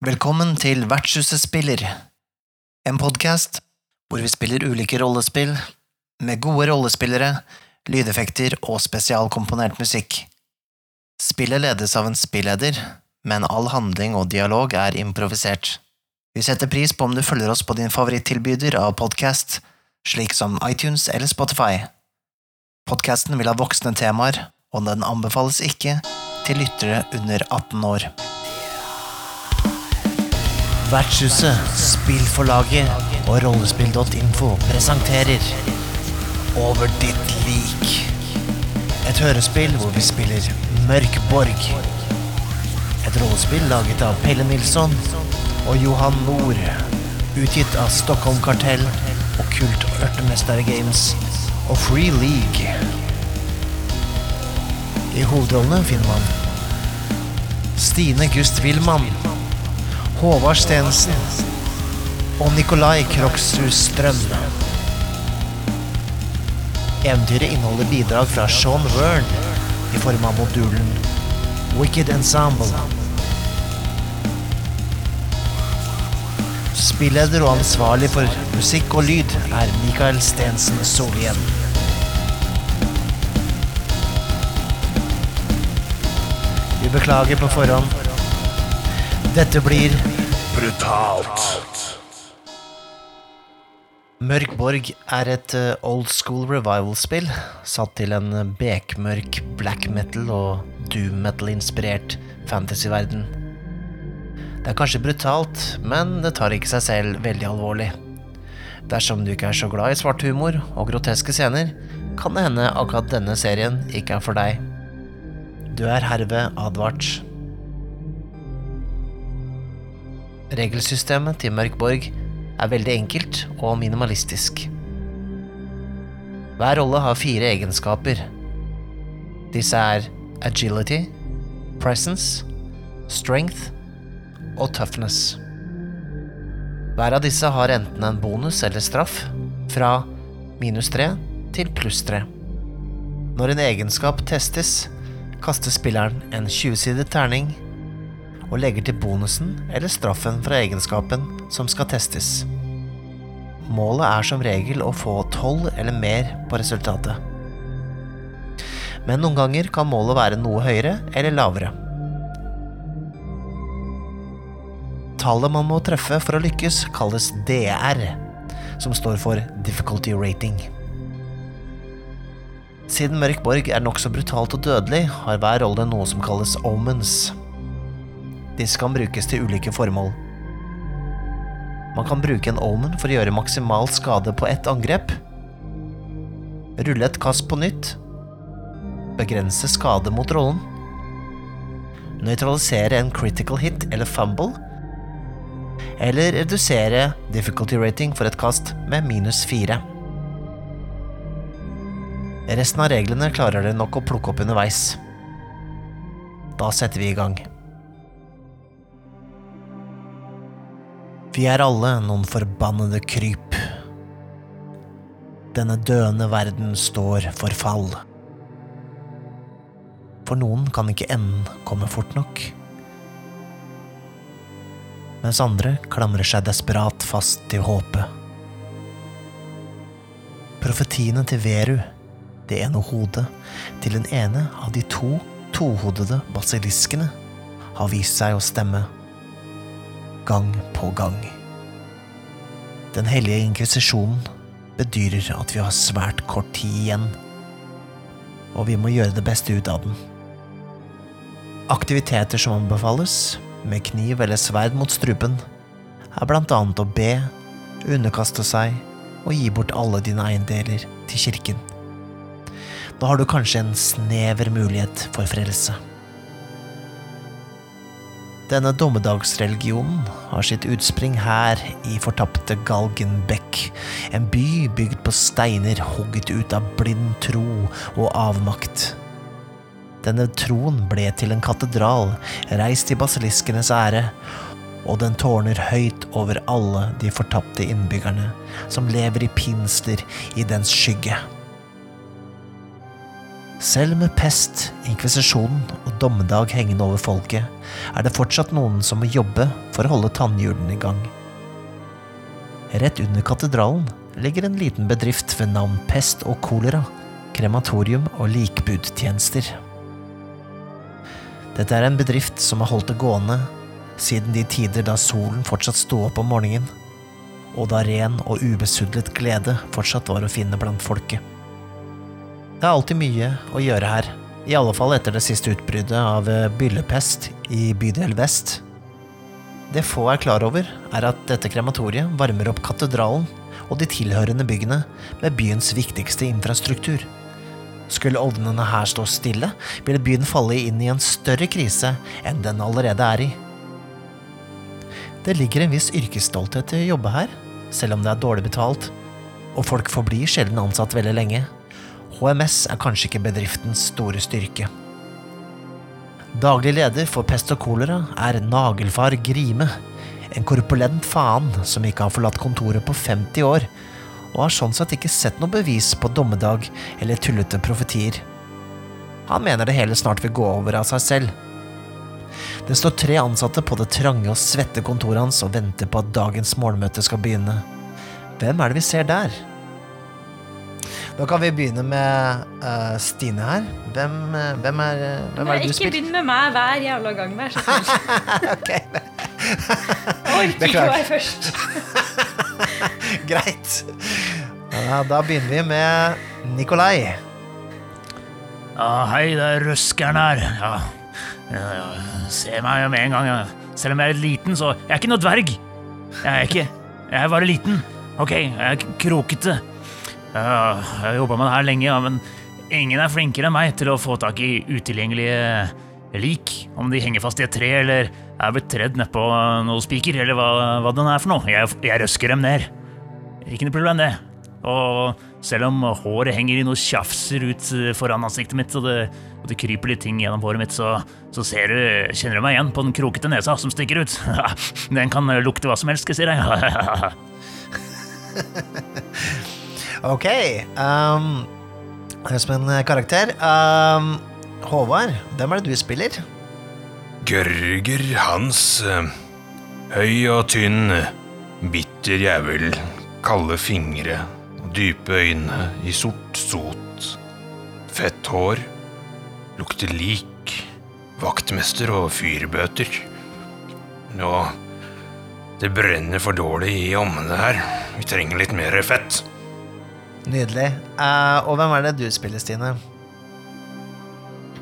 Velkommen til Vertshuset spiller, en podkast hvor vi spiller ulike rollespill med gode rollespillere, lydeffekter og spesialkomponert musikk. Spillet ledes av en spilleder, men all handling og dialog er improvisert. Vi setter pris på om du følger oss på din favorittilbyder av podkast, slik som iTunes eller Spotify. Podkasten vil ha voksne temaer, og den anbefales ikke til lyttere under 18 år. Vertshuset, Spillforlaget og Rollespill.info presenterer Over ditt lik. Et hørespill hvor vi spiller Mørkborg. Et rollespill laget av Pelle Nilsson og Johan Nord. Utgitt av Stockholm Kartell, og Kult Ørtemester Games og Free League. I hovedrollene finner man Stine Gust Wilman, Håvard Stensen og Nikolai Kroksrud Strøm. Eventyret inneholder bidrag fra Sean Wern i form av modulen Wicked Ensemble. Spilleder og ansvarlig for musikk og lyd er Mikael Stensen Solhjell. Vi beklager på forhånd. Dette blir brutalt. Mørk Borg er et eh, old school revival-spill satt til en bekmørk black metal og doom metal-inspirert fantasyverden. Det er kanskje brutalt, men det tar ikke seg selv veldig alvorlig. Dersom du ikke er så glad i svart humor og groteske scener, kan det hende akkurat denne serien ikke er for deg. Du er herved advart. Regelsystemet til Mørk Borg er veldig enkelt og minimalistisk. Hver rolle har fire egenskaper. Disse er agility, presence, strength og toughness. Hver av disse har enten en bonus eller straff, fra minus tre til pluss tre. Når en egenskap testes, kaster spilleren en 20-sidet terning og legger til bonusen eller straffen fra egenskapen som skal testes. Målet er som regel å få 12 eller mer på resultatet. Men noen ganger kan målet være noe høyere eller lavere. Tallet man må treffe for å lykkes, kalles DR, som står for Difficulty Rating. Siden Mørk Borg er nokså brutalt og dødelig, har hver rolle noe som kalles omens. Disse kan brukes til ulike formål. Man kan bruke en omen for å gjøre maksimal skade på ett angrep. Rulle et kast på nytt. Begrense skade mot rollen. Nøytralisere en critical hit eller fumble. Eller redusere difficulty rating for et kast med minus fire. Resten av reglene klarer dere nok å plukke opp underveis. Da setter vi i gang. Vi er alle noen forbannede kryp. Denne døende verden står for fall. For noen kan ikke enden komme fort nok. Mens andre klamrer seg desperat fast til håpet. Profetiene til Veru det ene hodet til den ene av de to tohodede basiliskene har vist seg å stemme. Gang på gang. Den hellige inkvisisjonen bedyrer at vi har svært kort tid igjen, og vi må gjøre det beste ut av den. Aktiviteter som anbefales, med kniv eller sverd mot strupen, er blant annet å be, underkaste seg og gi bort alle dine eiendeler til kirken. Da har du kanskje en snever mulighet for frelse. Denne dommedagsreligionen har sitt utspring her i fortapte Galgenbekk, en by bygd på steiner hogget ut av blind tro og avmakt. Denne troen ble til en katedral, reist i basiliskenes ære, og den tårner høyt over alle de fortapte innbyggerne som lever i pinsler i dens skygge. Selv med pest, inkvisisjonen og dommedag hengende over folket, er det fortsatt noen som må jobbe for å holde tannhjulene i gang. Rett under katedralen ligger en liten bedrift ved navn Pest og kolera, krematorium og likbudtjenester. Dette er en bedrift som har holdt det gående siden de tider da solen fortsatt sto opp om morgenen, og da ren og ubesudlet glede fortsatt var å finne blant folket. Det er alltid mye å gjøre her, i alle fall etter det siste utbruddet av eh, byllepest i bydel vest. Det få er klar over, er at dette krematoriet varmer opp katedralen og de tilhørende byggene med byens viktigste infrastruktur. Skulle ovnene her stå stille, ville byen falle inn i en større krise enn den allerede er i. Det ligger en viss yrkesstolthet i å jobbe her, selv om det er dårlig betalt, og folk forblir sjelden ansatt veldig lenge. HMS er kanskje ikke bedriftens store styrke. Daglig leder for pest og kolera er Nagelfar Grime, en korpulent faen som ikke har forlatt kontoret på 50 år, og har sånn sett ikke sett noe bevis på dommedag eller tullete profetier. Han mener det hele snart vil gå over av seg selv. Det står tre ansatte på det trange og svette kontoret hans og venter på at dagens morgenmøte skal begynne. Hvem er det vi ser der? Da kan vi begynne med uh, Stine her. Hvem, uh, hvem er, uh, hvem er det du Ikke begynn med meg hver jævla gang, vær så snill. Ok, Orker ikke å være først. Greit. Ja, da begynner vi med Nikolai. Ja, hei, det er røskeren her. Ja, ja, ja. Se meg med en gang. Ja. Selv om jeg er liten, så Jeg er ikke noe dverg. Jeg er ikke. Jeg er bare liten. Ok, jeg er krokete. Jeg har jobba med det her lenge, ja, men ingen er flinkere enn meg til å få tak i utilgjengelige lik. Om de henger fast i et tre, eller er blitt tredd nedpå noen spiker, eller hva, hva den er for noe. Jeg, jeg røsker dem ned. Ikke noe problem, det. Og selv om håret henger i noe tjafser ut foran ansiktet mitt, og det, og det kryper litt ting gjennom håret mitt, så, så du, kjenner du meg igjen på den krokete nesa som stikker ut. Den kan lukte hva som helst, skal jeg si deg. Ok. Um, som en karakter. Um, Håvard, hvem er det du spiller? Gørger Hans. eh, Høy og tynn, bitter jævel, kalde fingre, dype øyne i sort sot. Fett hår, lukter lik, vaktmester og fyrbøter. Nå, det brenner for dårlig i ommene her. Vi trenger litt mer fett. Nydelig. Uh, og hvem er det du spiller, Stine?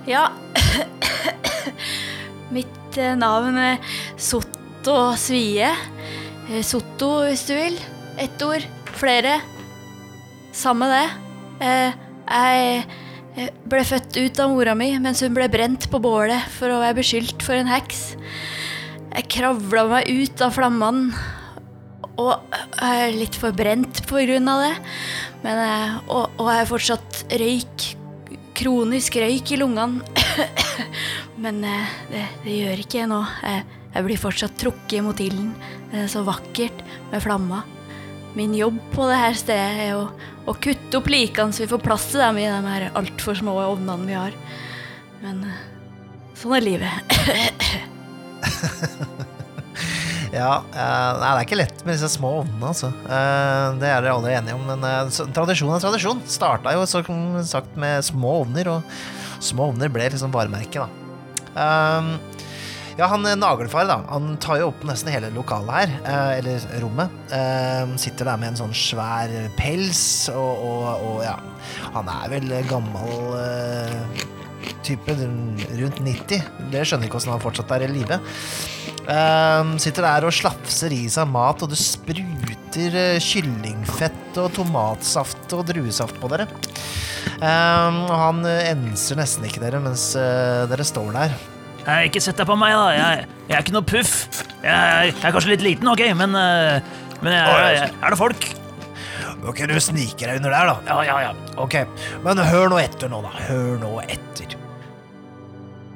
Ja Mitt eh, navn er Sotto Svie. Eh, Sotto, hvis du vil. Ett ord. Flere. Samme det. Jeg ble født ut av mora mi mens hun ble brent på bålet for å være beskyldt for en heks. Jeg kravla meg ut av flammene og jeg er litt for brent på grunn av det. Men, eh, og, og jeg har fortsatt røyk. Kronisk røyk i lungene. Men eh, det, det gjør ikke nå. Jeg, jeg blir fortsatt trukket mot ilden. Det er så vakkert med flamma. Min jobb på det her stedet er å, å kutte opp likene så vi får plass til dem i de her altfor små ovnene vi har. Men eh, sånn er livet. Ja, uh, nei, det er ikke lett med disse små ovnene, altså. Uh, det er dere alle enige om, men uh, så, tradisjon er tradisjon. Starta jo som sagt med små ovner, og små ovner ble liksom varemerket, da. Ja, han naglfar, da. Han tar jo opp nesten hele lokalet her, eller rommet. Sitter der med en sånn svær pels, og, og, og ja Han er vel gammel type, rundt 90. Dere skjønner ikke hvordan han fortsatt er i live. Ehm, sitter der og slafser i seg mat, og det spruter eh, kyllingfett og tomatsaft og druesaft på dere. Ehm, og han eh, enser nesten ikke dere mens eh, dere står der. Nei, Ikke sett deg på meg, da. Jeg, jeg er ikke noe puff. Jeg, jeg er kanskje litt liten, ok, men, men jeg, jeg, er det folk? Ok, du sniker deg under der, da. Ja, ja, ja. Ok, men hør nå etter nå, da. Hør nå etter.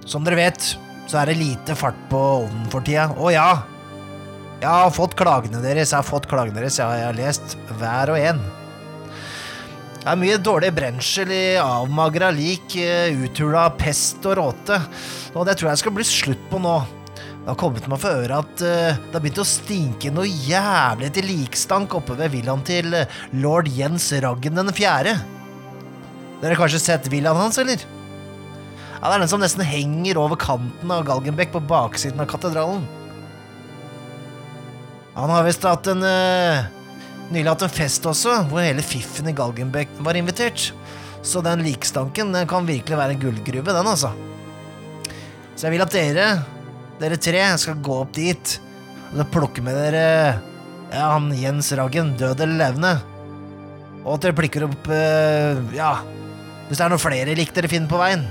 Som dere vet, så er det lite fart på ovnen for tida. Å ja. Jeg har fått klagene deres, jeg har fått klagene deres, ja, jeg har lest hver og en. Det er mye dårlig brensel i avmagra lik, eh, uthula pest og råte. Og det tror jeg skal bli slutt på nå. Det har kommet meg for øre at eh, det har begynt å stinke noe jævlig til likstank oppe ved villaen til eh, lord Jens Raggen den fjerde. Dere har kanskje sett villaen hans, eller? Ja, Det er den som nesten henger over kanten av Galgenbekk på baksiden av katedralen. Han har visst hatt en uh, nylig hatt en fest også, hvor hele fiffen i Galgenbekk var invitert. Så den likstanken den kan virkelig være en gullgruve, den, altså. Så jeg vil at dere, dere tre, skal gå opp dit og plukke med dere ja, han Jens Raggen, død eller levende. Og at dere plikker opp uh, ja, hvis det er noen flere lik dere finner på veien.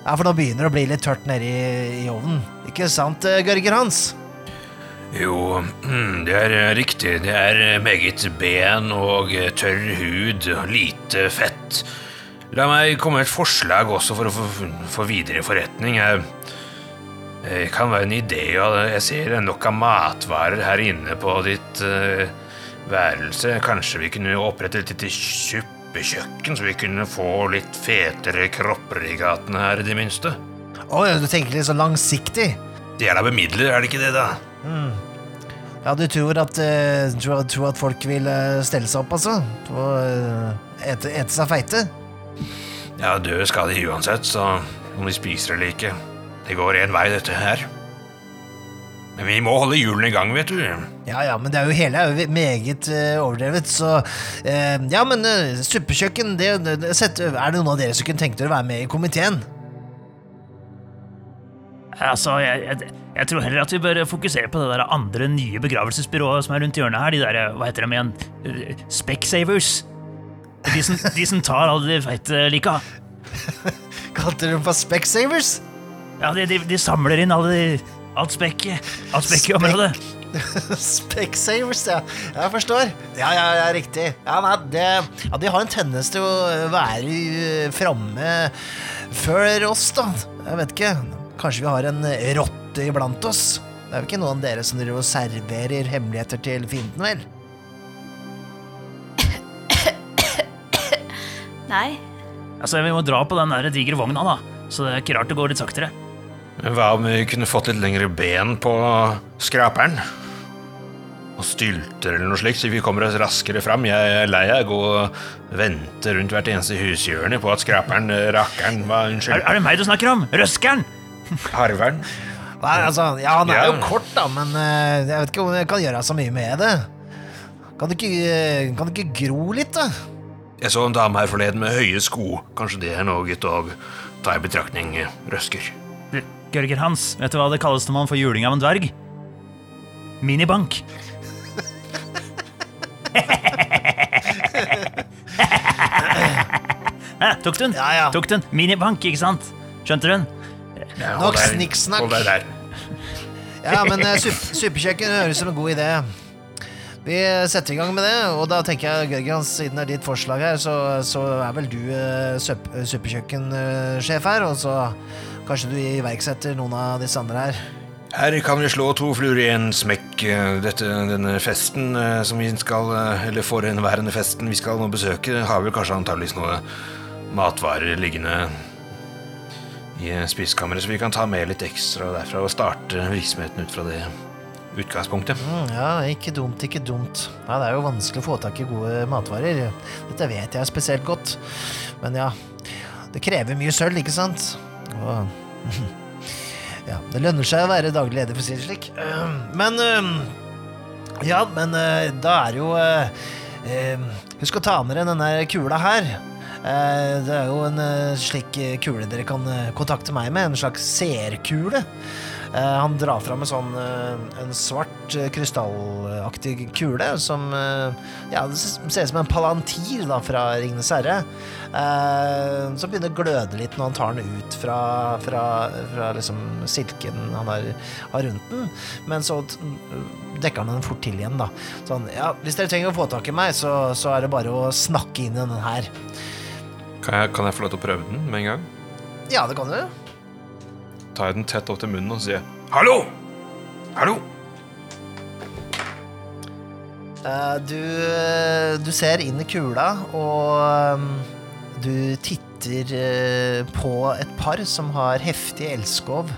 Ja, for nå begynner det å bli litt tørt nede i ovnen. Ikke sant, eh, Gørger Hans? Jo, mm, det er eh, riktig. Det er eh, meget ben og tørr hud lite fett. La meg komme med et forslag også for å få, for videre forretning. Det kan være en idé, jeg ser nok av matvarer her inne på ditt uh, værelse. Kanskje vi kunne opprette et lite suppekjøkken, så vi kunne få litt fetere kropper i gatene her, i det minste. Å ja, du tenker litt så langsiktig? Det er da bemidler, er det ikke det, da? Ja, du tror at, eh, tror, tror at folk vil eh, stelle seg opp, altså? Og eh, ete, ete seg feite? Ja, dø skal de uansett, så om de spiser eller ikke. Det går én vei, dette her. Men vi må holde hjulene i gang, vet du. Ja ja, men det er jo hele er jo meget uh, overdrevet, så uh, Ja, men uh, suppekjøkken, det, det, sett, Er det noen av dere som kunne tenkt dere å være med i komiteen? Altså, jeg, jeg, jeg tror heller at vi bør fokusere på det der andre nye begravelsesbyrået som er rundt hjørnet her. De der, hva heter de igjen? Specsavers. De som, de som tar alle de feite lika. Kalte dere dem for Specsavers? Ja, de, de, de samler inn alle de, alt spekket. Alt spekket i området. Specsavers, ja. Jeg forstår. Ja, ja, ja, riktig. Ja, nei, det, ja, De har en tendens til å være uh, framme før oss, da. Jeg vet ikke. Kanskje vi har en rotte iblant oss? Det er jo ikke noen av dere som driver og serverer hemmeligheter til fienden, vel? Nei. Altså, Vi må dra på den der digre vogna, da. Så det er ikke rart det går litt saktere. Hva om vi kunne fått litt lengre ben på skraperen? Og stylter eller noe slikt, så vi kommer oss raskere fram. Jeg er lei av å gå og vente rundt hvert eneste hushjørne på at skraperen, eh, rakkeren, hva, Er, unnskyld, er det meg du snakker om? Røskeren? harveren Nei, altså, ja, Han er Ja. jo kort, da, men uh, jeg vet ikke om jeg kan gjøre så mye med det. Kan du ikke, eh, kan det ikke gro litt, da? Jeg så en dame her forleden med høye sko. Kanskje det er noe å ta i betraktning, røsker. Gørger Hans, vet du hva det kalles når man får juling av en dverg? Minibank. Tok du den? Ja, ja. Tok du den? Minibank, ikke sant? Skjønte du den? Ja, Nok snikksnakk. Ja, men uh, supp, suppekjøkken høres som en god idé. Vi setter i gang med det, og da tenker jeg, Gørgen, siden det er ditt forslag her, så, så er vel du uh, supp, suppekjøkkensjef her, og så kanskje du iverksetter noen av disse andre her. Her kan vi slå to fluer i en smekk. Dette, denne festen eh, som vi skal eh, Eller forhenværende festen vi skal nå besøke, har vel kanskje antageligvis noe matvarer liggende i spisekammeret, så vi kan ta med litt ekstra derfra og starte virksomheten ut fra det utgangspunktet. Mm, ja, ikke dumt, ikke dumt. Ja, det er jo vanskelig å få tak i gode matvarer. Dette vet jeg spesielt godt. Men ja, det krever mye sølv, ikke sant? Ja, det lønner seg å være daglig leder, for å si det slik. Øh, Men øh, Ja, men øh, da er jo øh, øh, Husk å ta med dere denne kula her. Eh, Det er jo en slik kule dere kan kontakte meg med. En slags seerkule. Eh, han drar fram en sånn eh, En svart eh, krystallaktig kule som Ja, det ser ut som en palantir da fra Ringenes herre. Som begynner å gløde litt når han tar den ut fra, fra, fra liksom silken han har, har rundt den. Men så dekker han den fort til igjen, da. Sånn, ja, hvis dere trenger å få tak i meg, så, så er det bare å snakke inn i denne her. Kan jeg, kan jeg få lov til å prøve den med en gang? Ja, det kan du. Tar jeg den tett opp til munnen og sier Hallo! Hallo! Uh, du, du ser inn i kula, og um, du titter uh, på et par som har heftig elskov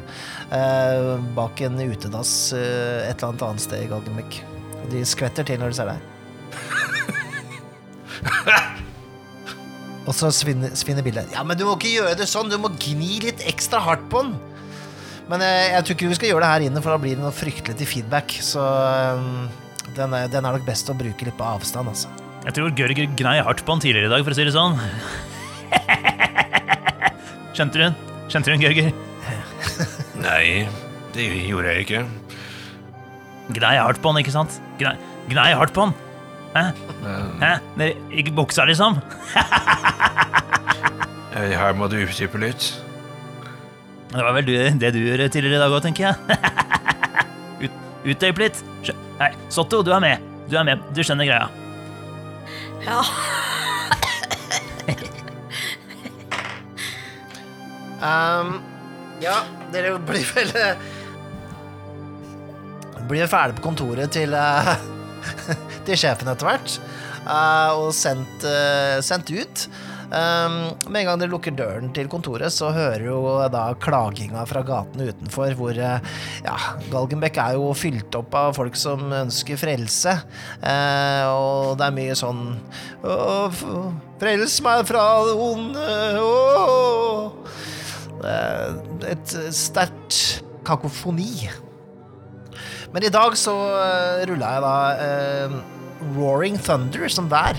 uh, bak en utedass eh, et eller annet annet sted i Galgenbekk. Og de skvetter til når de ser deg. Og så svinner, svinner bildet. Ja, men du må ikke gjøre det sånn, du må gni litt ekstra hardt på den. Men eh, jeg tror ikke vi skal gjøre det her inne, for da blir det noe fryktelig til feedback. Så eh, den, er, den er nok best å bruke litt på avstand, altså. Jeg tror Gørger gnei hardt på han tidligere i dag, for å si det sånn. Skjønte du den? Skjønte du den, Gørger? Nei, det gjorde jeg ikke. Gnei hardt på han, ikke sant? Gnei, gnei hardt på han. Hæ? Hæ? Dere, ikke buksa, liksom? Eh, Her må du utdype litt. Det var vel du, det du gjorde tidligere i dag òg, tenker jeg. Ut, utdyp litt. Nei, Sotto, du er med. Du er med. Du skjønner greia. Ja. Um, ja, dere blir vel eh, Blir ferdig på kontoret til eh, Til sjefen etter hvert. Uh, og sendt, uh, sendt ut. Um, med en gang dere lukker døren til kontoret, så hører jo da klaginga fra gatene utenfor, hvor eh, ja, Galgenbekk er jo fylt opp av folk som ønsker frelse. uh, og det er mye sånn frels meg fra det onde. Å. Uh, et sterkt kakofoni. Men i dag så uh, rulla jeg da eh, Roaring Thunder som vær.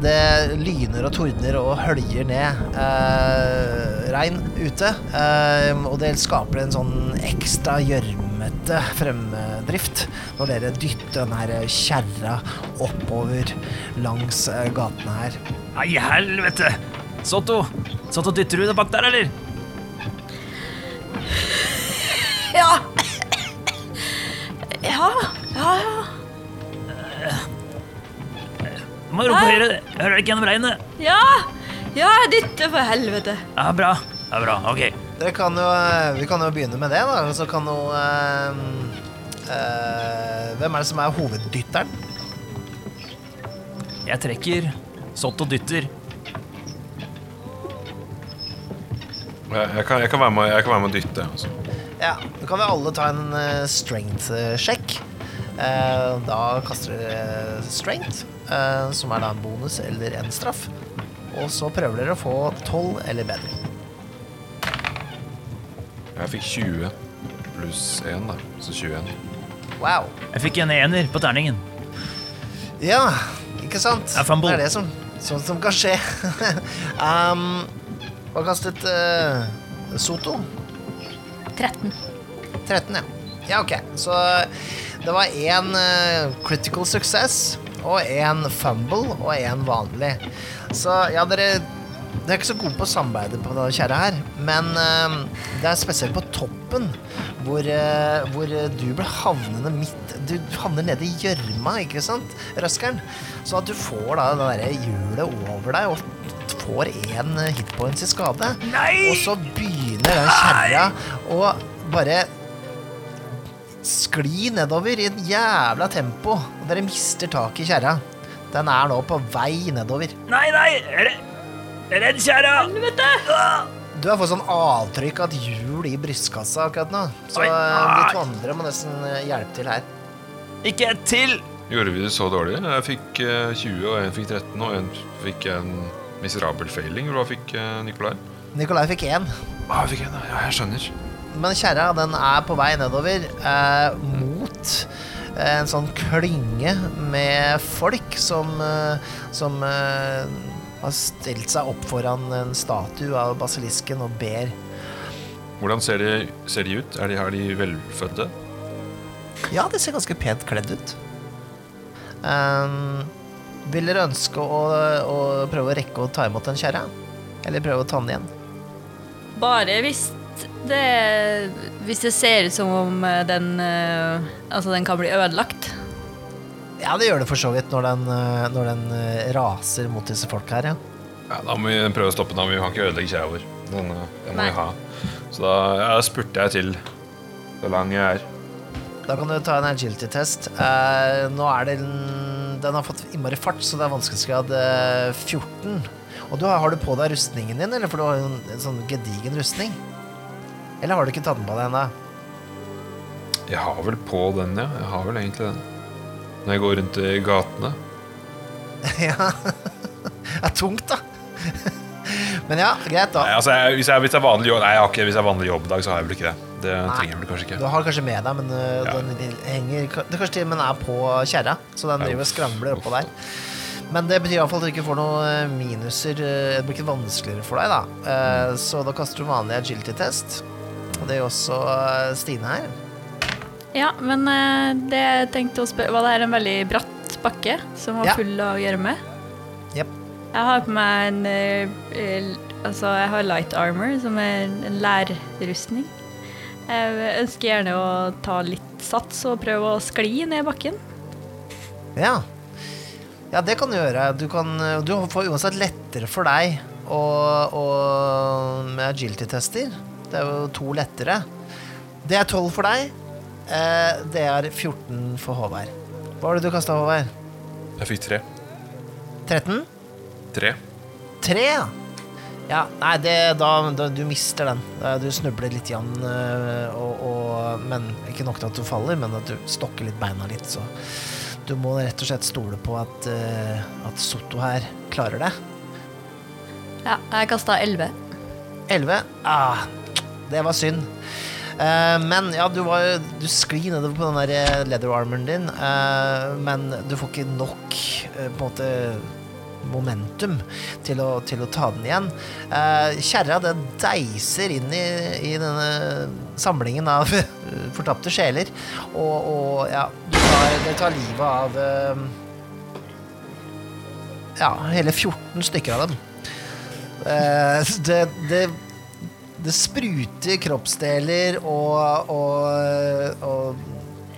Det lyner og tordner og høljer ned eh, regn ute. eh, og det skaper en sånn ekstra gjørmete fremdrift når dere dytter den her kjerra oppover langs eh, gatene her. Nei, helvete! Sotto, Sotto, dytter du det bak der, eller? Ja. Ja, ja, ja. Må rope høyere. Hører dere ikke gjennom regnet. Ja, ja jeg dytter for helvete. Ja, bra. Ja, bra. Ok. Dere kan jo, eh, vi kan jo begynne med det, da. Så kan jo eh, eh, Hvem er det som er hoveddytteren? Jeg trekker. Sotto dytter. Jeg, jeg, kan, jeg, kan være med, jeg kan være med å dytte. Altså. Ja, Da kan vi alle ta en eh, strength-sjekk. Eh, da kaster dere strength, som er da en bonus eller en straff. Og så prøver dere å få 12 eller bedre. Jeg fikk 20 pluss 1, da. Så 21. Wow. Jeg fikk en ener på terningen. Ja, ikke sant? Det er det som, sånt som kan skje. um, hva kastet uh, Soto? 13. 13, ja. Ja, ok. Så det var én critical success og én fumble og én vanlig. Så ja, dere Dere er ikke så gode på å samarbeide på det kjære her, men uh, det er spesielt på toppen hvor, uh, hvor du blir havnende midt Du havner nede i gjørma, ikke sant, Røskeren? Så at du får da det derre hjulet over deg og får én hitpoints i skade. Nei! Og så begynner den kjerra å bare skli nedover i et jævla tempo. Og dere mister tak i kjerra. Den er nå på vei nedover. Nei, nei! Re- Redd kjerra! Helvete! Du har fått sånn avtrykk av et hjul i brystkassa akkurat nå. Så Oi. vandre de to andre må nesten eh, hjelpe til her. Ikke et til! Gjorde vi det så dårlig? Jeg fikk eh, 20, og en fikk 13, og en fikk en miserabel failing. Hva fikk eh, Nikolai? Nikolai fikk én. Ah, jeg fikk én, ja, jeg skjønner. Men kjerra den er på vei nedover eh, mot eh, en sånn klynge med folk som, eh, som eh, har stilt seg opp foran en statue av basilisken og ber. Hvordan ser de, ser de ut? Er de, er de velfødde? Ja, de ser ganske pent kledd ut. Um, vil dere ønske å, å prøve å rekke å ta imot den kjerra? Eller prøve å ta den igjen? Bare hvis det Hvis det ser ut som om eh, den eh, Altså, den kan bli ødelagt. Ja, det gjør det for så vidt når den, eh, når den raser mot disse folk her, ja. Ja, Da må vi prøve å stoppe den. Vi kan ikke ødelegge kjerra vår. Den, den må vi ha. Så da ja, spurte jeg til så lang jeg er. Da kan du ta en agility-test. Eh, nå er det den har fått innmari fart, så det er vanskelighetsgrad eh, 14. Og du har, har du på deg rustningen din, eller? For du har jo en, en sånn gedigen rustning. Eller har du ikke tatt den på deg ennå? Jeg har vel på den, ja. Jeg har vel egentlig den. Når jeg går rundt i gatene. ja. Det er tungt, da. Men ja, greit, da. Nei, altså, jeg, hvis, jeg, hvis, jeg vanlig jobb, nei, jeg har ikke, hvis jeg er vanlig jobbdag, så har jeg vel ikke det. Det Nei. trenger jeg vel kanskje ikke. Du har kanskje med deg, men uh, Ja. den henger Det kanskje til og med er på kjerra, så den driver og skrangler oppå der. Men det betyr iallfall at du ikke får noen eh, minuser. eh, Det blir ikke vanskeligere for deg, da. Eh, Så da kaster du vanlig agility-test. Og det gjør også eh, Stine her. Ja, men eh, det jeg tenkte å spørre Var det her en veldig bratt bakke som var Ja. full av gjørme? Yep. Jeg har på meg en eh, Altså, jeg har light armor, som er en lærrustning. Jeg ønsker gjerne å ta litt sats og prøve å skli ned bakken. Ja. ja, det kan du gjøre. Du, kan, du får uansett lettere for deg å, å, med agility-tester. Det er jo to lettere. Det er 12 for deg. Eh, det er 14 for Håvard. Hva var det du kasta, Håvard? Jeg fikk 3. 13? 3. 3, ja. Ja, nei, det, da, da Du mister den. Du snubler litt, igjen, eh, og, og, men ikke nok til at du faller, men at du stokker litt beina litt. Så du må rett og slett stole på at, eh, at Sotto her klarer det. Ja, jeg kasta 11. 11. Ah, det var synd. Uh, men ja, du, var, du sklir nedover på den der eh, leather armoren din, uh, men du får ikke nok uh, på en måte momentum til å, til å ta den igjen. Kjerra den deiser inn i, i denne samlingen av fortapte sjeler, og, og ja, du tar, det tar livet av ja, hele 14 stykker av dem. Det, det, det spruter kroppsdeler og, og, og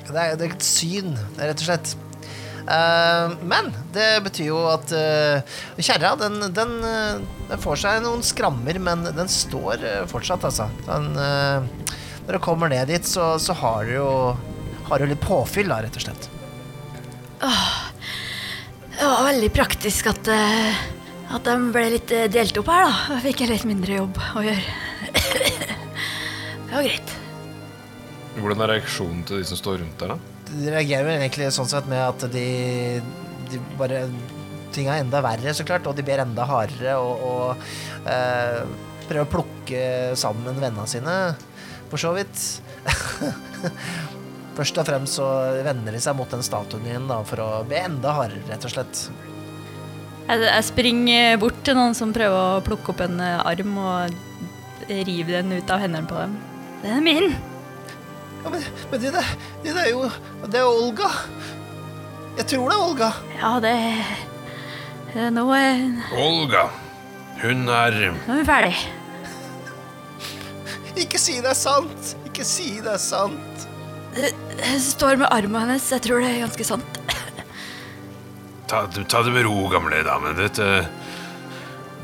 det, er, det er et syn, rett og slett. Uh, men det betyr jo at uh, kjerra, den, den, eh, den får seg noen skrammer, men den står eh, fortsatt, altså. Den, uh, når du kommer ned dit, så, så har du jo har du litt påfyll, da, rett og slett. Det var veldig praktisk at, eh, at de ble litt eh, delt opp her, da. Da fikk jeg litt mindre jobb å gjøre. Det var greit. Hvordan er reaksjonen til de som står rundt der, da? De reagerer vel egentlig sånn sett med at de, de bare Ting er enda verre, så klart, og de ber enda hardere og, og eh, prøver å plukke sammen vennene sine, for så vidt. Først og fremst så vender de seg mot den statuen igjen da, for å be enda hardere, rett og slett. Jeg, jeg springer bort til noen som prøver å plukke opp en eh, arm og rive den ut av hendene på dem. Den er min! Ja, men, men det, der, det der er jo Det er Olga. Jeg tror det er Olga. Ja, det, det Nå er, Olga, hun er nå er vi ferdig. Ikke si det er sant! Ikke si det er sant! Jeg står med armen hennes. Jeg tror det er ganske sant. Ta, ta det med ro, gamle dame. Dette,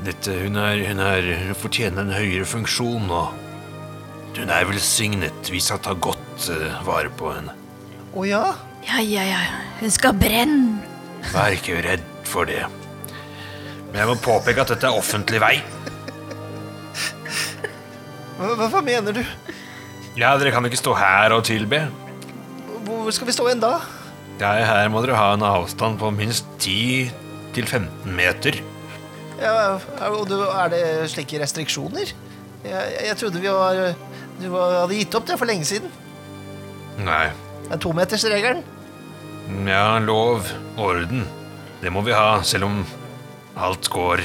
dette hun, er, hun, er, hun fortjener en høyere funksjon, og hun er velsignet. Vi skal ta godt uh, vare på henne. Å ja? Ja, ja, ja. Hun skal brenne. Vær ikke redd for det. Men jeg må påpeke at dette er offentlig vei. Hva, hva, mener du? Ja, Dere kan ikke stå her og tilbe. Hvor skal vi stå igjen da? Ja, her må dere ha en avstand på minst 10-15 meter. Ja, og er det slike restriksjoner? Jeg, jeg trodde vi var Du var, hadde gitt opp det for lenge siden. Nei. Det er tometersregelen. Ja, lov, orden. Det må vi ha, selv om alt går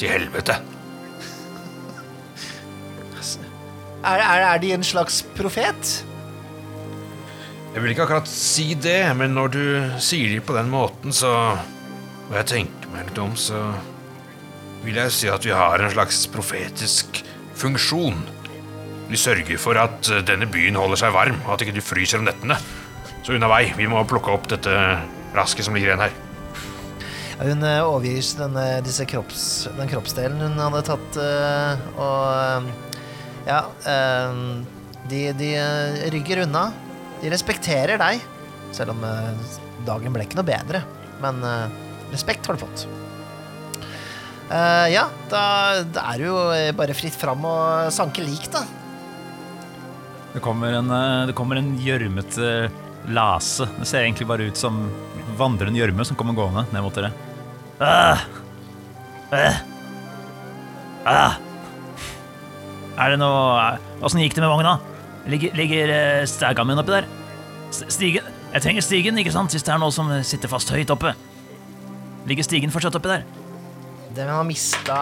til helvete. Er, er, er de en slags profet? Jeg vil ikke akkurat si det, men når du sier det på den måten, så Og jeg tenker meg litt om, så vil jeg si at vi har en slags profetisk funksjon. Vi sørger for at eh, denne byen holder seg varm, og at ikke du fryser om nettene. Så unna vei. Vi må plukke opp dette rasket som ligger igjen her. Hun eh, overgir disse kropps, den kroppsdelen hun hadde tatt, eh, og Ja, de, de rygger unna. De respekterer deg Selv om eh, dagen ble ikke noe bedre. Men eh, respekt har du fått. Eh, ja, da, da er det jo bare fritt fram og sanke lik, da. Det kommer en, det kommer en gjørmete lase. Det ser egentlig bare ut som vandrende gjørme som kommer gående ned mot dere. Ah! Eh! Ah! Er det noe Åssen gikk det med vogna? Ligger, ligger uh, stæga min oppi der? Stigen? Jeg trenger stigen, ikke sant? Hvis det er noe som sitter fast høyt oppe. Ligger stigen fortsatt oppi der? Den har mista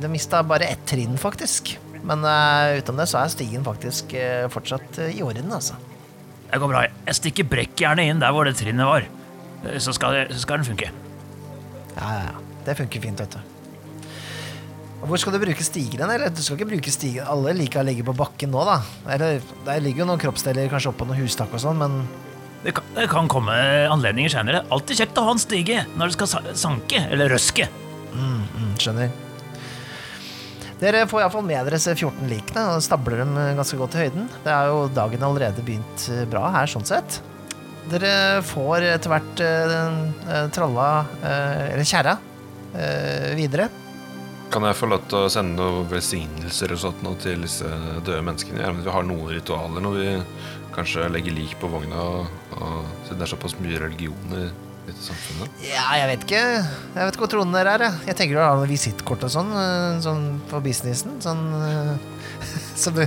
Den mista bare ett trinn, faktisk. Men uh, utenom det så er stigen faktisk uh, fortsatt uh, i orden, altså. Det går bra. Jeg stikker brekkjernet inn der hvor det trinnet var. Eh, Så skal, så skal den funke. Ja, ja, ja. Det funker fint, vet du. Hvor skal du bruke stigen? Eller du skal ikke bruke stigen Alle liker å ligge på bakken nå, da. Eller, der ligger jo noen kroppsdeler kanskje oppå noen hustak og sånn, men Det kan, det kan komme anledninger senere. Alltid kjekt å ha en stige når du skal sanke eller røske. mm, skjønner. Dere får iallfall med dere disse 14 likene og stabler dem ganske godt i høyden. Det er jo dagen allerede begynt eh, bra her, sånn sett. Dere får etter hvert eh, eh, tralla, eh, eller kjerra, eh, videre. Kan jeg få lov til å sende noen velsignelser og sånt noe til disse døde menneskene? Gjerne at vi har noen ritualer når vi kanskje legger lik på vogna, og, og, siden det er såpass mye religion i dette samfunnet. Ja, jeg vet ikke. Jeg vet ikke hvor troende dere er. Jeg, jeg tenker du har noen visittkort og sånn, eh, sånn på businessen. Sånn eh, som du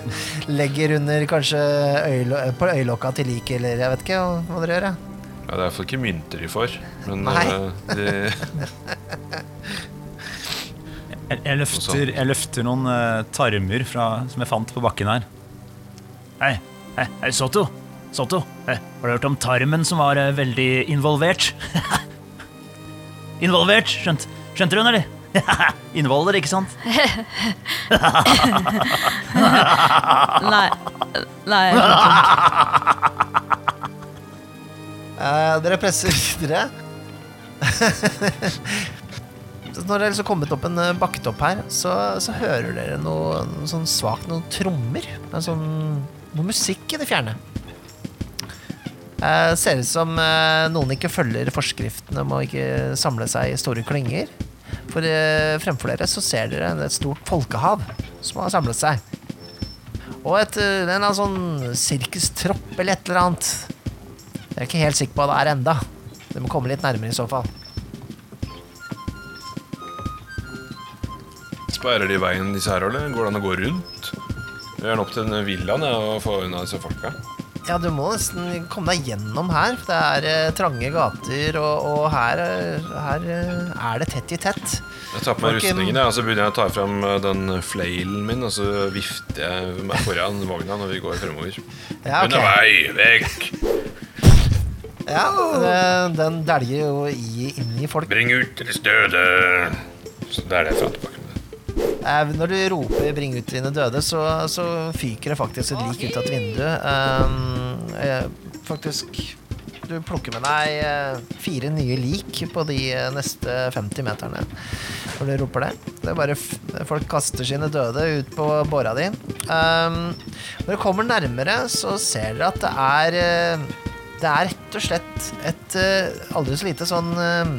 legger under kanskje øylo på øyelokka til lik, eller jeg vet ikke hva, dere gjør. Ja. Det er iallfall ikke mynter de får, men Nei. eh, de, Jeg, jeg, løfter, jeg løfter noen uh, tarmer fra, som jeg fant på bakken her. Hei, hei, hei Soto. Soto, hei, har du hørt om tarmen som var uh, veldig involvert? involvert, skjønt, skjønte du den, eller? Involver, ikke sant? Nei. Nei. Uh, Eh, dere presser videre. Når er liksom kommet opp en eh, bakketopp her, så, så hører dere noe, noe sånn svakt noen trommer. Sånn, noe musikk i det fjerne. Eh, ser ut som eh, noen ikke følger forskriftene om å ikke samle seg i store klynger. For eh, fremfor dere så ser dere et stort folkehav som har samlet seg. Og et, eh, en eller annen sånn sirkustropp eller et eller annet. Jeg er ikke helt sikker på hva det er enda. Det må komme litt nærmere i så fall. Sperrer de veien disse her, eller går det an å gå rundt? Vi er nå opp til den villaen ja, og få unna disse folka. Ja, du må nesten komme deg gjennom her. for Det er eh, trange gater, og, og her, eh, her eh, er det tett i tett. Jeg tar på meg Folk, rustningen ja, og så begynner jeg å ta fram eh, den flailen min, og så vifter jeg meg foran vogna når vi går fremover. Ja, ok. Unna vei! Vekk! Ja, det- Den dæljer jo i, inn i folk. Bring ut deres døde! Så det er det jeg fant tilbake. Eh, Når du roper 'bring ut dine døde', så, så fyker det faktisk et lik ut av et vindu. Um, eh, faktisk Du plukker med deg eh, fire nye lik på de eh, neste 50 meterne når du roper det. Det er bare Folk kaster sine døde ut på båra di. Når du kommer nærmere, så ser dere at det er eh, Det er rett og slett et eh, aldri så lite sånn eh,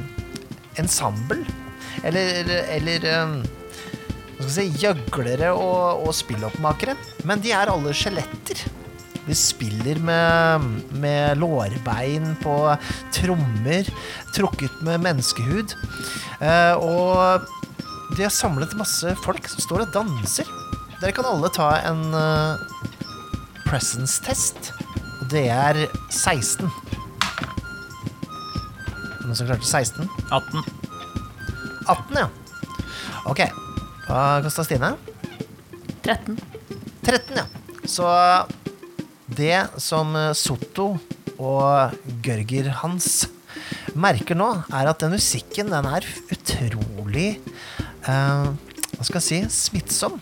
ensemble. Eller, eller eh, hva skal si, gjøglere og, og spilloppmakere. Men de er alle skjeletter. De spiller med, med lårbein på trommer, trukket med menneskehud. Eh, og de har samlet masse folk som står og danser. Dere kan alle ta en uh, presence-test. Og det er 16. Noen som klarte 16? 18. 18, ja. Ok. Hva kosta Stine? 13. 13, ja. Så det som Sotto og Gørger Hans merker nå, er at den musikken den er utrolig eh, Hva skal jeg si smittsom.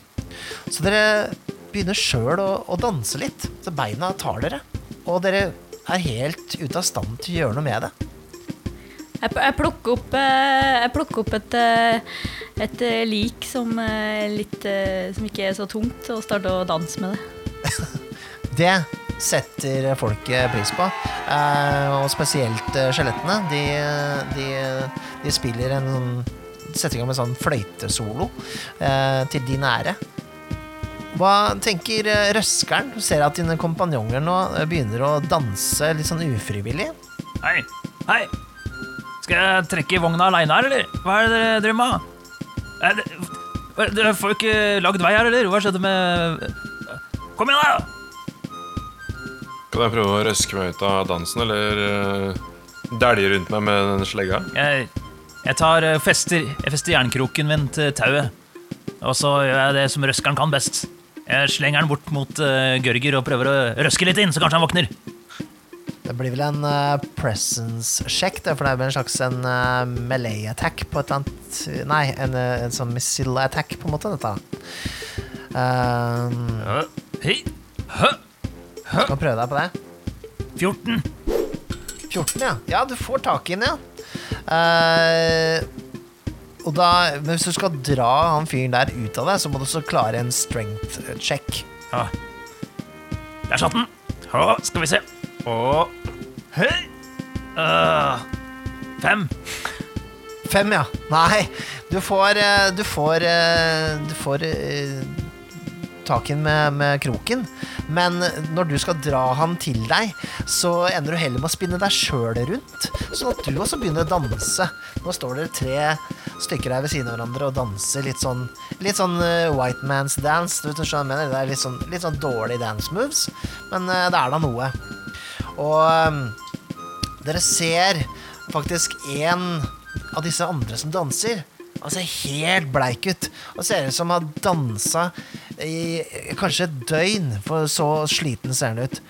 Så dere begynner sjøl å, å danse litt. Så beina tar dere. Og dere er helt ute av stand til å gjøre noe med det. Jeg, jeg plukker opp, eh, jeg plukker opp et, eh, et eh, lik som, eh, litt, eh, som ikke er så tungt, og starte å danse med det. Det setter folket pris på. Eh, og spesielt skjelettene. De, de, de spiller en sånn Setter i gang med en sånn fløytesolo til din ære. Hva tenker røskeren? Du ser at dine kompanjonger nå begynner å danse litt sånn ufrivillig. Hei, hei. Skal jeg trekke i vogna aleine her, eller? Hva er det dere driver med? Er det, det, får jo ikke lagd vei her, eller? Hva skjedde med Kom igjen, da! Kan jeg prøve å røske meg ut av dansen, eller uh, dælje rundt meg med den slegga? Jeg, jeg tar uh, fester, jeg fester jernkroken min til tauet. Og så gjør jeg det som røskeren kan best. Jeg slenger den bort mot uh, Gørger og prøver å røske litt inn, så kanskje han våkner. Det blir vel en uh, presence check, det, for det vel en slags en uh, melee attack på et eller annet Nei, en, eh, en sånn missile attack, på en måte, dette. Uh, Hei. Hø. skal prøve deg på det. 14. 14, ja. Ja, du får tak i den, ja. Uh, og da, men hvis du skal dra han fyren der ut av det, så må du også klare en strength check. Ja. Der satt den. Skal vi se. Og Hei. Uh, fem. Fem, ja. Nei, du får eh, Du får eh, Du får eh, tak i den med, med kroken. Men når du skal dra han til deg, så ender du heller med å spinne deg sjøl rundt. Sånn at du også begynner å danse. Nå står dere tre stykker her ved siden av hverandre og danser litt sånn Litt sånn white man's dance. Du vet hva jeg mener? Det er litt sånn, litt sånn dårlig dance moves, men det er da noe. Og eh, dere ser faktisk en av disse andre som danser. Han ser helt bleik ut og ser ut som han har dansa i kanskje et døgn, for så sliten ser han ut.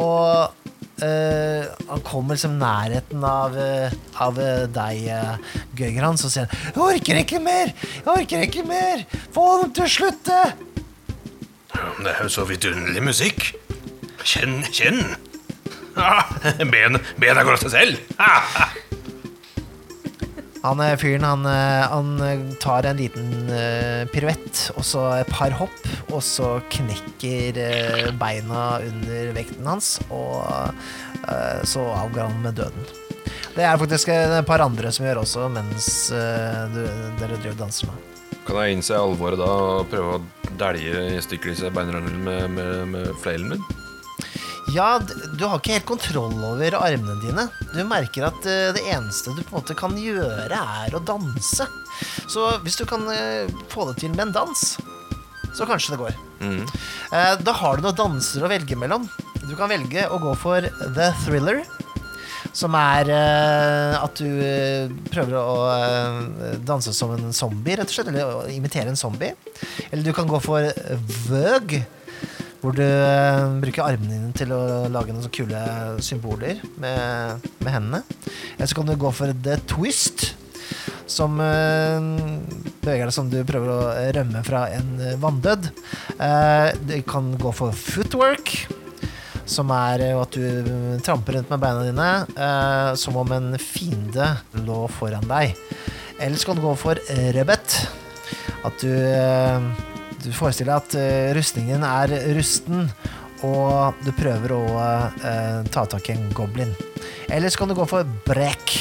Og eh, han kommer liksom nærheten av, eh, av eh, deg, uh, Gøygrans, og sier 'Jeg orker ikke mer! Jeg orker ikke mer! Få dem til å slutte!' Det er jo så vidunderlig musikk. Kjenn, kjenn. Ah, ben, bena går av seg selv. Han eh, fyren han, eh, han eh, tar en liten piruett og så et par hopp, og så knekker beina under vekten hans, og så avgår han med døden. Det er faktisk et par andre som gjør også mens du, dere driver og danser nå. Kan jeg innse alvoret da og prøve å dælje i stykker disse beinrønnene med, med, med flailen min? Ja, du har ikke helt kontroll over armene dine. Du merker at eh, det eneste du på en måte kan gjøre, er å danse. Så hvis du kan eh, få det til med en dans, så kanskje det går. Mhm. Eh, Da har du noen danser å velge mellom. Du kan velge å gå for The Thriller. Som er at du prøver å danse som en zombie, rett og slett. Eller imitere en zombie. Eller du kan gå for Vøg. Hvor du eh, bruker armene dine til å lage noen kule symboler med, med hendene. Eller så kan du gå for The Twist. Som eh, beveger deg som du prøver å rømme fra en vanndød. Eh, du kan gå for footwork, som er at du tramper rundt med beina dine som om en fiende lå foran deg. Eller så kan du gå for rebet. At du, du forestiller deg at eh, rustningen er rusten, og du prøver å eh, ta tak i en goblin. Eller så kan du gå for brekk.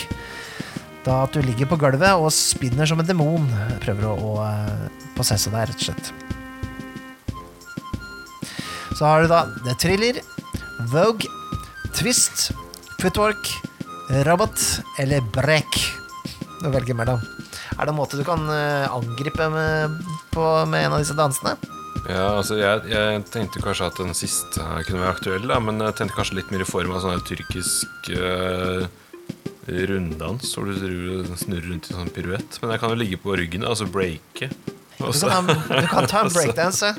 Da at du ligger på gulvet og spinner som en demon. Prøver å, å eh, possesse deg, rett og slett. Så har du da The Thriller, Vogue, Twist, Footwork, Robot eller Brekk. Du velger mellom. Er det en måte du kan eh, angripe med, på, med en av disse dansene? Ja, altså jeg, jeg tenkte kanskje at den siste kunne være aktuell, da, men jeg tenkte kanskje litt mer i form av sånn tyrkisk uh, runddans, hvor du snurrer rundt i sånn piruett. Men jeg kan jo ligge på ryggen, altså breake. Du kan, ta, du kan ta en breakdance.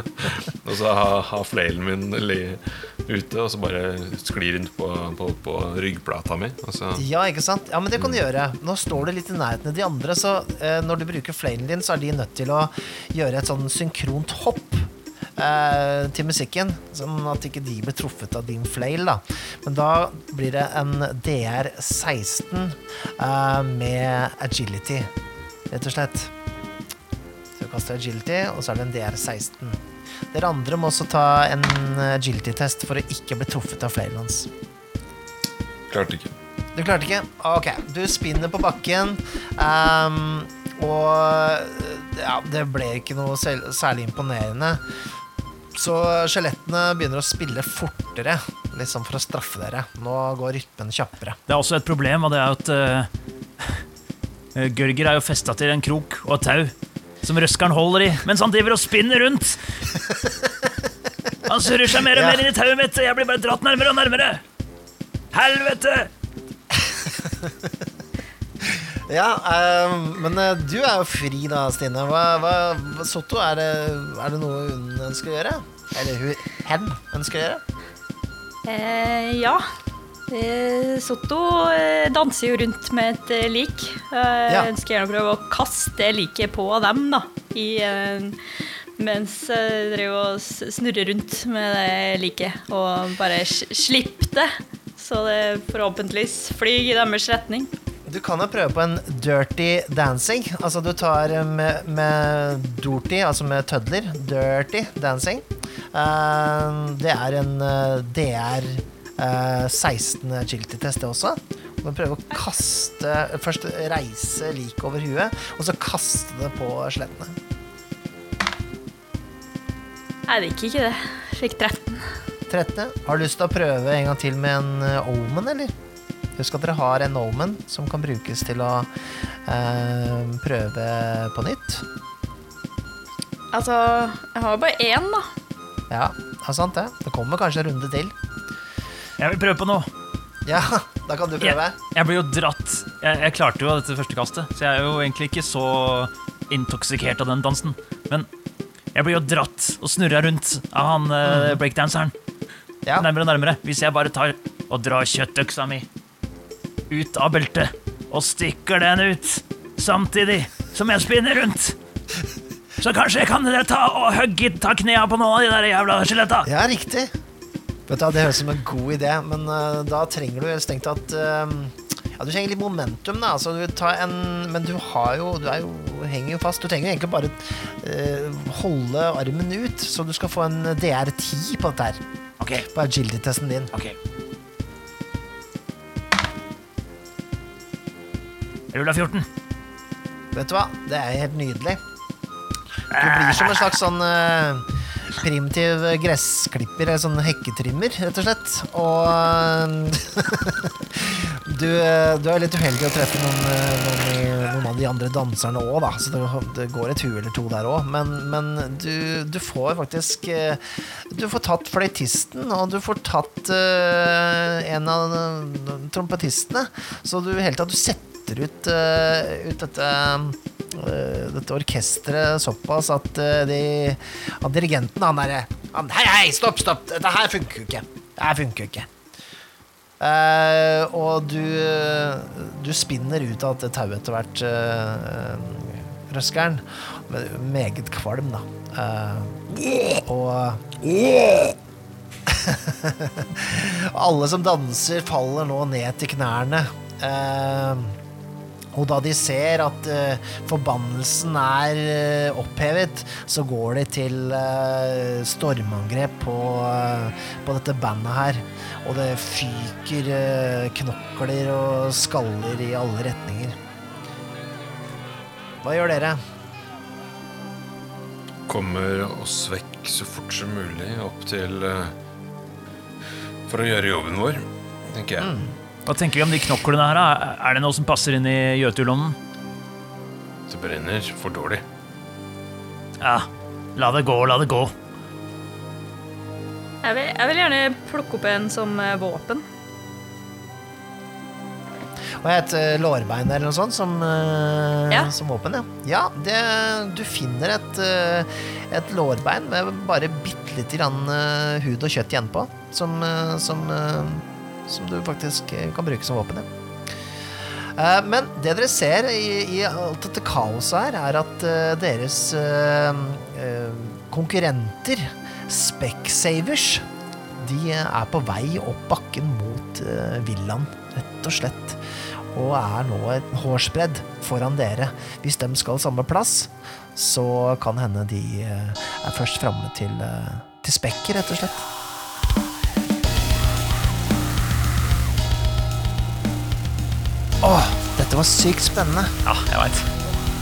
og så ha, ha flailen min li- ute, og så bare sklir rundt på, på, på ryggplata mi. Ja, ikke sant? Ja, men det kan du gjøre. Nå står du litt i nærheten av de andre, så eh, når du bruker flailen din, så er de nødt til å gjøre et sånn synkront hopp. eh, til musikken, sånn at ikke de blir truffet av din flail. da Men da blir det en DR16 eh, med agility, rett og slett. Så du kaster agility, og så er det en DR16. Dere andre må også ta en agility-test for å ikke bli truffet av flarelands. Klarte ikke. Du klarte ikke? Ok, du spinner på bakken, um, og ja, det ble ikke noe særlig imponerende. Så skjelettene begynner å spille fortere, liksom for å straffe dere. Nå går rytmen kjappere. Det er også et problem, og det er at uh, Gørger er jo festa til en krok og et tau som røskeren holder i, mens han driver og spinner rundt. Han surrer seg mer og Ja. mer inn i tauet mitt, og jeg blir bare dratt nærmere og nærmere. Helvete! Ja, øh, men eh, du er jo fri da, Stine. Hva, hva Sotto, er det, er det noe hun ønsker å gjøre? Eller hun, hen ønsker å gjøre? Eh, ja. Eh, Sotto eh, danser jo rundt med et eh, lik. Jeg Ja. Ønsker gjerne å prøve å kaste liket på dem, da. I, mens jeg driver og snurrer rundt med det liket. Og bare slipp det, så det forhåpentligvis flyr i deres retning. Du kan jo prøve på en dirty dancing. Altså du tar med, med dorty, altså med tødler. Dirty dancing. Det er en DR 16 agility-test, det også. Du må prøve å kaste Først reise liket over huet, og så kaste det på skjelettene. Det gikk ikke det. Fikk 13. 13. Har du lyst til å prøve en gang til med en eh, omen, eller? Husk at dere har en omen som kan brukes til å eh, prøve på nytt. Altså, jeg har jo bare én, da. Ja, det er sant det. Det kommer kanskje en runde til. Jeg vil prøve på noe. Ja, da kan du prøve. Jeg blir jo dratt. Jeg, jeg klarte jo dette første kastet, så jeg er jo egentlig ikke så intoksikert av den dansen. Men jeg blir jo dratt og snurra rundt av han eh, breakdanseren. Ja. Nærmere og nærmere. Hvis jeg bare tar og drar kjøttøksa mi ut av beltet og stikker den ut samtidig som jeg spinner rundt, så kanskje jeg kan ta og hugge ta knea på noen av de der jævla skjeletta. ja, riktig. Vet du, Det høres ut som en god idé, men uh, da trenger du strengt tatt eh, Ja, du trenger litt momentum, da. Altså, du tar en, men du har jo Du jo, henger jo fast. Du trenger egentlig bare eh, holde armen ut, så du skal få en DR10 på dette her. Okay. På agility-testen din. ok. Rulla 14. Vet du hva? Det er helt nydelig. Du blir som en slags sånn eh, primitiv gressklipper, eller sånn hekketrimmer, rett og slett. Og du, du er litt uheldig å treffe noen, noen, noen av de andre danserne òg, da. Så det, det går et hue eller to der òg. Men, men du, du får faktisk eh, Du får tatt fløytisten, og du får tatt eh, en av trompetistene. Så du i hele tatt setter ut, eh, ut dette dette orkesteret såpass at uh, de, at dirigenten han derre Hei, hei, stopp, stopp! Dette her funker jo ikke. Det her funker jo ikke. Uh, og du, du spinner ut av dette tauet etter hvert, uh, røskeren. Med Meget kvalm, da. Uh, og Alle som danser, faller nå ned til knærne. Eh, og da de ser at uh, forbannelsen er uh, opphevet, så går de til uh, stormangrep på, på dette bandet her. Og det fyker knokler og skaller i alle retninger. Hva gjør dere? Kommer oss vekk så fort som mulig opp til For å gjøre jobben vår, tenker jeg. Hva tenker vi om de knoklene her? da? Er det noe som passer inn i Jøtulonden? Det brenner for dårlig. Ja, la det gå, la det gå. Jeg vil, jeg vil gjerne plukke opp en som eh, våpen. Og et eh, lårbein eller noe sånt som, eh, Ja. som våpen, ja. Ja, det, du finner et, eh, et lårbein med bare bitte lite grann eh, hud og kjøtt igjen på, som, eh, som, eh, som du faktisk eh, kan bruke som våpen, ja. Eh, Men det dere ser i, i alt dette kaoset her, er at eh, deres konkurrenter, Specsavers, de er på vei opp bakken mot villaen, rett og slett. Og er nå et hårsbredd foran dere. Hvis de skal samme plass, så kan hende de er først framme til, til spekket, rett og slett. Åh, dette var sykt spennende. Ja, jeg vet.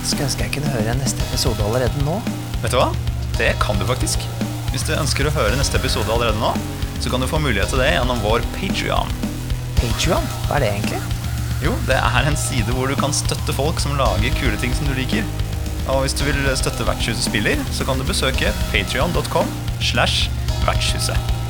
Skulle ønske jeg kunne høre neste episode allerede nå. Vet du hva? Det kan du faktisk. Hvis du ønsker å høre neste episode allerede nå, så kan du få mulighet til det gjennom vår Patrion. Patreon, hva er det egentlig? Jo, det er en side hvor du kan støtte folk som lager kule ting som du liker. Og hvis du vil støtte Vertshuset spiller, så kan du besøke patrion.com slash vertshuset.